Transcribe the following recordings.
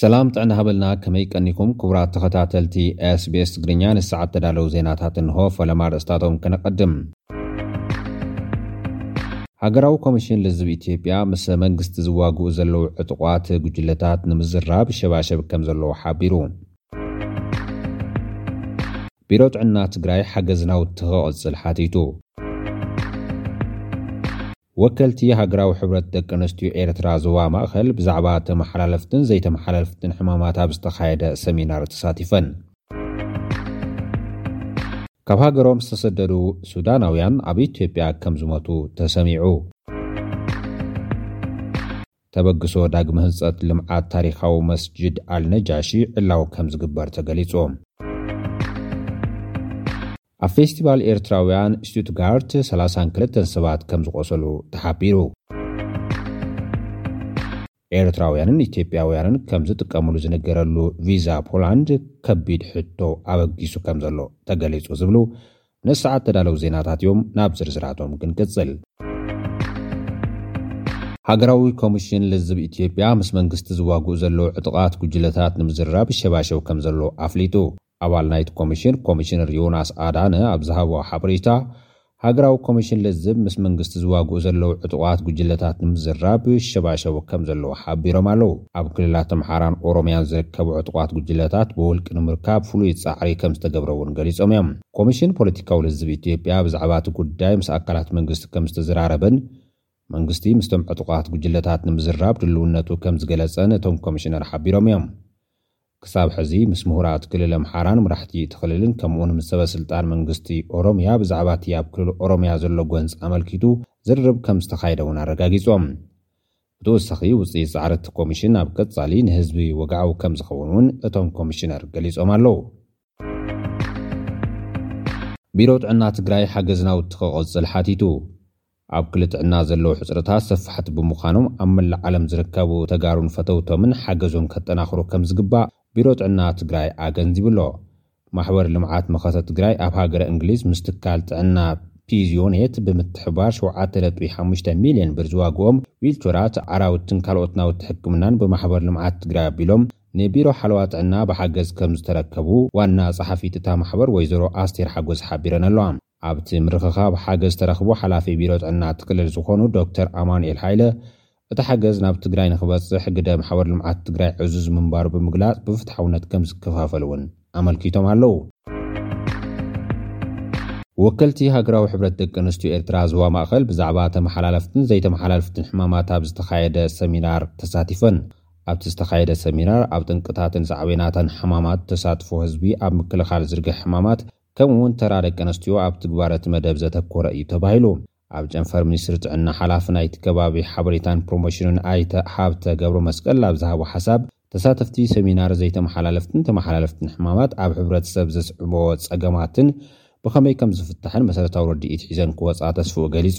ሰላም ጥዕና ሃበልና ከመይ ቀኒኩም ክቡራት ተኸታተልቲ ስbs ትግርኛ ንሰዓት ተዳለው ዜናታት እንሆ ፈለማ ርእስታቶም ከነቐድም ሃገራዊ ኮሚሽን ልዝብ ኢትዮጵያ ምስ መንግስቲ ዝዋግኡ ዘለዉ ዕጡቋት ጉጅለታት ንምዝራብ ሸባሸብ ከም ዘለዎ ሓቢሩ ቢሮ ጥዕና ትግራይ ሓገዝ ናውቲ ክቕፅል ሓቲቱ። ወከልቲ ሃገራዊ ሕብረት ደቂ ኣንስትዮ ኤርትራ ዞባ ማእኸል ብዛዕባ ተመሓላለፍትን ዘይተመሓላልፍትን ሕማማት ኣብ ዝተኻየደ ሰሚናር ተሳቲፈን። ካብ ሃገሮም ዝተሰደዱ ሱዳናውያን ኣብ ኢትዮጵያ ከምዝሞቱ ተሰሚዑ። ተበግሶ ዳግመ ህንፀት ልምዓት ታሪኻዊ መስጅድ ኣልነጃሺ ዕላዊ ከምዝግበር ተገሊፁ። ኣብ ፌስቲቫል ኤርትራውያን ሽቱትጋርት ሰላሳን ክልተን ሰባት ከምዝቖሰሉ ተሓቢሩ። ኤርትራውያንን ኢትዮጵያውያንን ከምዝጥቀምሉ ዝንገረሉ ቪዛ ፖላንድ ከቢድ ሕቶ ኣበጊሱ ከምዘሎ ተገሊፁ ዝብሉ ነዚ ሰዓት እተዳለዉ ዜናታት እዮም። ናብ ዝርዝራቶም ክንቅጽል። ሃገራዊ ኮሚሽን ልዝብ ኢትዮጵያ ምስ መንግስቲ ዝዋግኡ ዘለዉ ዕጡቓት ጉጅለታት ንምዝርራብ ይሸባሸብ ከም ዘሎ ኣፍሊጡ። ኣባል ናይቲ ኮሚሽን ኮሚሽነር ዮናስ ኣዳነ ኣብ ዝሃብዎ ሓበሬታ፣ ሃገራዊ ኮሚሽን ልዝብ ምስ መንግስቲ ዝዋግኡ ዘለዉ ዕጡቓት ጉጅለታት ንምዝርራብ ይሸባሸቡ ከም ዘለዉ ሓቢሮም ኣለዉ። ኣብ ክልላት ኣምሓራን ኦሮምያን ዝርከቡ ዕጡቓት ጉጅለታት ብውልቂ ንምርካብ ፍሉይ ፃዕሪ ከምዝተገብረ እውን ገሊፆም እዮም። ኮሚሽን ፖለቲካዊ ልዝብ ኢትዮጵያ ብዛዕባ እቲ ጉዳይ ምስ ኣካላት መንግስቲ ከምዝተዘራረበን መንግስቲ ምስቶም ዕጡቓት ጉጅለታት ንምዝራብ ድልውነቱ ከምዝገለፀን እቶም ኮሚሽነር ሓቢሮም እዮም። ክሳብ ሕዚ ምስ ምሁራት ክልል ኣምሓራን መራሕቲ እቲ ክልልን ከምኡ እውን ምስ ሰበስልጣን መንግስቲ ኦሮምያ ብዛዕባ እቲ ኣብ ክልል ኦሮምያ ዘሎ ጎንፂ ኣመልኪቱ ዝርርብ ከምዝተኻየደ እውን ኣረጋጊፆም። ብተወሳኺ ውፅኢት ፃዕሪ እቲ ኮሚሽን ኣብ ቀፃሊ ንህዝቢ ወግዓዊ ከምዝኸውን እውን እቶም ኮሚሽነር ገሊፆም ኣለው። ቢሮ ጥዕና ትግራይ ሓገዝ ናውቲ ክቕፅል ሓቲቱ። ኣብ ክሊ ጥዕና ዘለዉ ሕፅረታት ሰፋሕቲ ብምዃኖም ኣብ መላእ ዓለም ዝርከቡ ተጋሩን ፈተውቶምን ሓገዞም ከጠናኽሩ ከምዝግባእ ቢሮ ጥዕና ትግራይ ኣገንዚቡ ኣሎ። ማሕበር ልምዓት መኸተ ትግራይ ኣብ ሃገረ እንግሊዝ ምስ ትካል ጥዕና ፒዝዮኔት ብምትሕብባር ሸውዓተ ነጥቢ ሓሙሽተ ሚልየን ብር ዝዋግኦም ዊልቸራት፣ ዓራውትን ካልኦት ናውቲ ሕክምናን ብማሕበር ልምዓት ትግራይ ኣቢሎም ንቢሮ ሓለዋ ጥዕና ብሓገዝ ከምዝተረከቡ ዋና ፀሓፊት እታ ማሕበር ወይዘሮ ኣስቴር ሓጎስ ሓቢረን ኣለዋ። ኣብቲ ምርኽኻብ ሓገዝ ዝተረኽቡ ሓላፊ ቢሮ ጥዕና እቲ ክልል ዝኾኑ ዶክተር ኣማኑኤል ሃይለ፣ እቲ ሓገዝ ናብ ትግራይ ንኽበፅሕ ግደ ማሕበር ልምዓት ትግራይ ዕዙዝ ምንባሩ ብምግላፅ ብፍትሓውነት ከምዝከፋፈል እውን ኣመልኪቶም ኣለው። ወከልቲ ሃገራዊ ሕብረት ደቂ ኣንስትዮ ኤርትራ ዞባ ማእኸል ብዛዕባ ተመሓላለፍትን ዘይተመሓላልፍትን ሕማማት ኣብ ዝተኻየደ ሰሚናር ተሳቲፈን። ኣብቲ ዝተኻየደ ሰሚናር ኣብ ጠንቅታትን ሳዕቤናታን ሕማማት፣ ተሳትፎ ህዝቢ ኣብ ምክልኻል ዝርግሐ ሕማማት፣ ከምኡ እውን ተራ ደቂ ኣንስትዮ ኣብ ትግባረ እቲ መደብ ዘተኮረ እዩ ተባሂሉ። ኣብ ጨንፈር ሚኒስትሪ ጥዕና ሓላፊ ናይቲ ከባቢ ሓበሬታን ፕሮሞሽንን ኣይተ ሃብተ ገብረመስቀል ኣብ ዝሃቦ ሓሳብ፣ ተሳተፍቲ ሰሚናር ዘይተመሓላለፍትን ተመሓላለፍትን ሕማማት ኣብ ሕብረተሰብ ዘስዕቦ ፀገማትን ብኸመይ ከምዝፍታሕን መሰረታዊ ርድኢት ሒዘን ክወፃ ተስፍኡ ገሊፁ።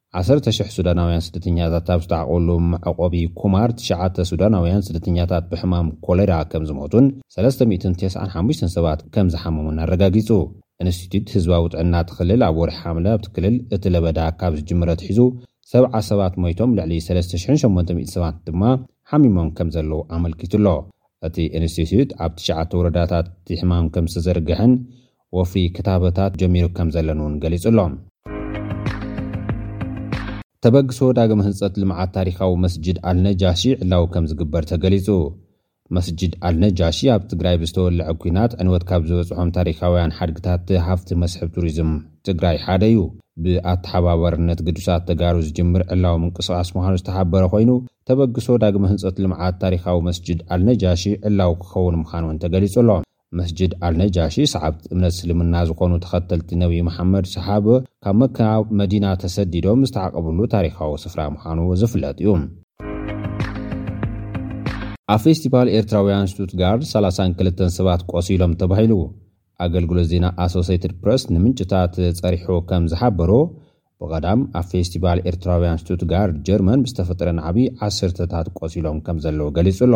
ዓሰርተ ሽሕ ሱዳናውያን ስደተኛታት ኣብ ዝተዓቖብሉ መዕቖቢ ኩማር፣ ትሽዓተ ሱዳናውያን ስደተኛታት ብሕማም ኮሌራ ከም ዝሞቱን ሰለስተ ሚእትን ተስዓን ሓሙሽተን ሰባት ከም ዝሓመሙን ኣረጋጊጹ። እንስቲትዩት ህዝባዊ ጥዕና እቲ ክልል ኣብ ወርሒ ሓምለ ኣብቲ ክልል እቲ ለበዳ ካብ ዝጅምር ኣትሒዙ ሰብዓ ሰባት ሞይቶም ልዕሊ ሰለስተ ሽሕን ሸሞንተ ሚእቲ ሰባት ድማ ሓሚሞም ከም ዘለዉ ኣመልኪቱ'ሎ። እቲ እንስቲትዩት ኣብ ትሽዓተ ወረዳታት እቲ ሕማም ከም ዝተዘርገሐን ወፍሪ ክታበታት ጀሚሩ ከምዘለን እውን ገሊፁ ኣሎ። ተበግሶ ዳግመ ህንፀት ልምዓት ታሪኻዊ መስጅድ ኣልነጃሺ ዕላዊ ከምዝግበር ተገሊፁ መስጅድ ኣልነጃሺ ኣብ ትግራይ ብዝተወለዐ ኲናት ዕንወት ካብ ዝበፅሖም ታሪኻውያን ሓድግታት ሃፍቲ መስሕብ ቱሪዝም ትግራይ ሓደ እዩ። ብኣተሓባባርነት ግዱሳት ተጋሩ ዝጅምር ዕላዊ ምንቅስቓስ ምዃኑ ዝተሓበረ ኮይኑ ተበግሶ ዳግመ ህንፀት ልምዓት ታሪኻዊ መስጅድ ኣልነጃሺ ዕላዊ ክኸውን ምዃኑ እውን ተገሊፁ ኣሎ። መስጅድ ኣልነጃሺ ሰዓብቲ እምነት እስልምና ዝኾኑ ተኸተልቲ ነብዩ መሓመድ፣ ሰሓብ፣ ካብ መካ ናብ መዲና ተሰዲዶም ዝተዓቕብሉ ታሪኻዊ ስፍራ ምዃኑ ዝፍለጥ እዩ። ኣብ ፌስቲቫል ኤርትራውያን ሽቱትጋርድ ሰላሳን ክልተን ሰባት ቆሲሎም ተባሂሉ። ኣገልግሎት ዜና ኣሶሴይትድ ፕረስ ንምንጭታት ጸሪሑ ከም ዝሓበሮ፣ ብቐዳም ኣብ ፌስቲቫል ኤርትራውያን ሽቱትጋርድ ጀርመን ብዝተፈጥረ ናዕቢ ዓስርተታት ቆሲሎም ከም ዘለዉ ገሊጹ ኣሎ።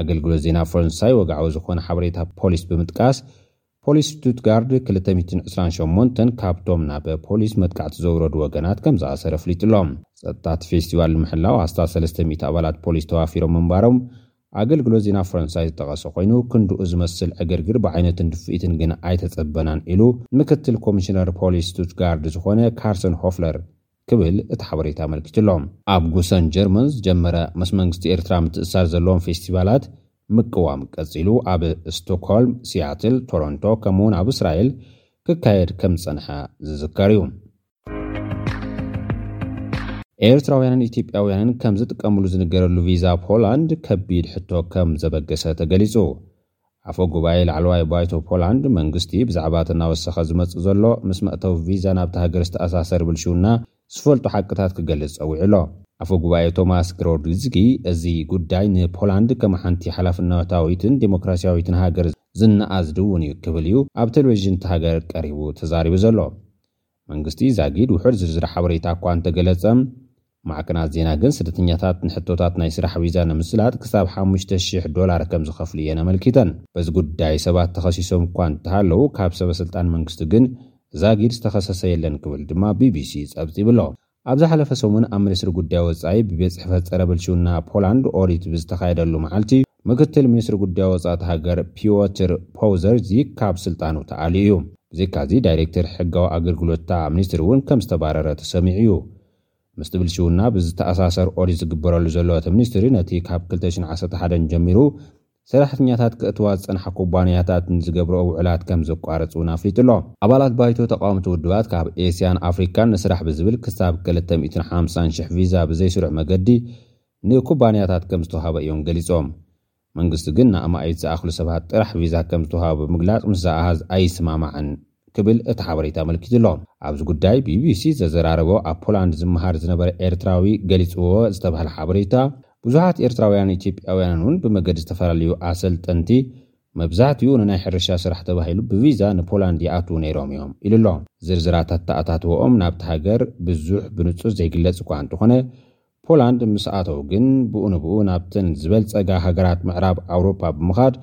ኣገልግሎት ዜና ፈረንሳይ ወግዓዊ ዝኾነ ሓበሬታ ፖሊስ ብምጥቃስ፣ ፖሊስ ሽቱትጋርድ ክልተ ሚእትን ዕስራን ሸሞንተን ካብቶም ናብ ፖሊስ መጥቃዕቲ ዘውረዱ ወገናት ከምዝኣሰረ ኣፍሊጡ ኣሎ። ጸጥታ እቲ ፌስቲቫል ንምሕላው ኣስታት ሰለስተ ሚእቲ ኣባላት ፖሊስ ተዋፊሮም ምንባሮም ኣገልግሎት ዜና ፈረንሳይ ዝጠቐሰ ኮይኑ፣ ክንድኡ ዝመስል ዕግርግር ብዓይነቱን ድፍኢቱን ግና ኣይተጸበናን ኢሉ ምክትል ኮሚሽነር ፖሊስ ሽቱትጋርድ ዝኾነ ካርሰን ሆፍለር ክብል እቲ ሓበሬታ ኣመልኪቱ ኣሎ። ኣብ ጉሰን ጀርመን ዝጀመረ ምስ መንግስቲ ኤርትራ ምትእስሳር ዘለዎም ፌስቲቫላት ምቅዋም ቀጺሉ ኣብ ስቶክሆልም፣ ሲያትል፣ ቶሮንቶ ከምኡ'ውን ኣብ እስራኤል ክካየድ ከም ዝጸንሐ ዝዝከር'ዩ። ኤርትራውያንን ኢትዮጵያውያንን ከም ዝጥቀምሉ ዝንገረሉ ቪዛ ፖላንድ ከቢድ ሕቶ ከም ዘበገሰ ተገሊጹ። ኣፈ ጉባኤ ላዕለዋይ ባይቶ ፖላንድ፣ መንግስቲ ብዛዕባ እቲ እናወሰኸ ዝመጽእ ዘሎ ምስ መእተዊ ቪዛ ናብታ ሃገር ዝተኣሳሰር ብልሽውና ዝፈልጦ ሓቅታት ክገልጽ ጸዊዑ ኣሎ። ኣፈ ጉባኤ ቶማስ ግሮድዝጊ፣ እዚ ጉዳይ ንፖላንድ ከም ሓንቲ ሓላፍነታዊትን ዴሞክራሲያዊትን ሃገር ዝነኣድ እውን እዩ ክብል እዩ ኣብ ቴሌቪዥን እታ ሃገር ቀሪቡ ተዛሪቡ ዘሎ። መንግስቲ ዛጊድ ውሑድ ዝርዝር ሓበሬታ እኳ እንተገለጸ፣ ማዕከናት ዜና ግን ስደተኛታት ንሕቶታት ናይ ስራሕ ቪዛ ንምስላጥ ክሳብ ሓሙሽተ ሽሕ ዶላር ከም ዝኸፍሉ እየን ኣመልኪተን። በዚ ጉዳይ ሰባት ተኸሲሶም እኳ እንተሃለዉ ካብ ሰበስልጣን መንግስቲ ግን ዛጊድ ዝተኸሰሰ የለን ክብል ድማ ቢቢሲ ጸብጺቡ'ሎ። ኣብ ዝሓለፈ ሰሙን ኣብ ሚኒስትሪ ጉዳይ ወጻኢ ብቤት ጽሕፈት ጸረ ብልሽውና ፖላንድ ኦዲት ብዝተኻየደሉ መዓልቲ፣ ምክትል ሚኒስትሪ ጉዳይ ወጻኢ እታ ሃገር ፒዎትር ፖውዘርዚክ ካብ ስልጣኑ ተኣልዩ እዩ። ብዘይካዚ ዳይሬክተር ሕጋዊ ኣገልግሎት እታ ሚኒስትሪ እውን ከም ዝተባረረ ተሰሚዑ እዩ። ምስቲ ብልሽውና ብዝተኣሳሰር ኦዲት ዝግበረሉ ዘሎ እቲ ሚኒስትሪ ነቲ ካብ ክልተ ሽሕን ዓሰርተ ሓደን ጀሚሩ ሰራሕተኛታት ከእትዋ ዝጸንሓ ኩባንያታት ንዝገብርኦ ውዕላት ከም ዘቋርጽ እውን ኣፍሊጡ ኣሎ። ኣባላት ባይቶ ተቓወምቲ ውድባት ካብ ኤስያን ኣፍሪካን ንስራሕ ብዝብል ክሳብ ክልተ ሚእትን ሓምሳን ሽሕ ቪዛ ብዘይስሩዕ መገዲ ንኩባንያታት ከም ዝተውሃበ እዮም ገሊጾም። መንግስቲ ግን ንኣማኢት ዝኣኽሉ ሰባት ጥራሕ ቪዛ ከም ዝተውሃቦ ብምግላጽ ምስዚ ኣሃዝ ኣይስማማዕን። ክብል እቲ ሓበሬታ ኣመልኪቱ'ሎ። ኣብዚ ጉዳይ ቢቢሲ ዘዘራረቦ ኣብ ፖላንድ ዝመሃር ዝነበረ ኤርትራዊ ገሊጽዎ ዝተባህለ ሓበሬታ፣ ብዙሓት ኤርትራውያንን ኢትዮጵያውያንን'ውን ብመገዲ ዝተፈላለዩ ኣሰልጠንቲ፣ መብዛሕትኡ ንናይ ሕርሻ ስራሕ ተባሂሉ ብቪዛ ንፖላንድ ይኣትዉ ነይሮም'ዮም ኢሉ'ሎ። ዝርዝራት ኣተኣታትወኦም ናብታ ሃገር ብዙሕ ብንጹር ዘይግለጽ እኳ እንተኾነ፣ ፖላንድ ምስ ኣተው ግን ብኡ ንብኡ ናብተን ዝበልጸጋ ሃገራት ምዕራብ ኣውሮጳ ብምኻድ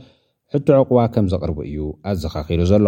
ሕቶ ዑቕባ ከም ዘቕርቡ እዩ ኣዘኻኺሩ ዘሎ።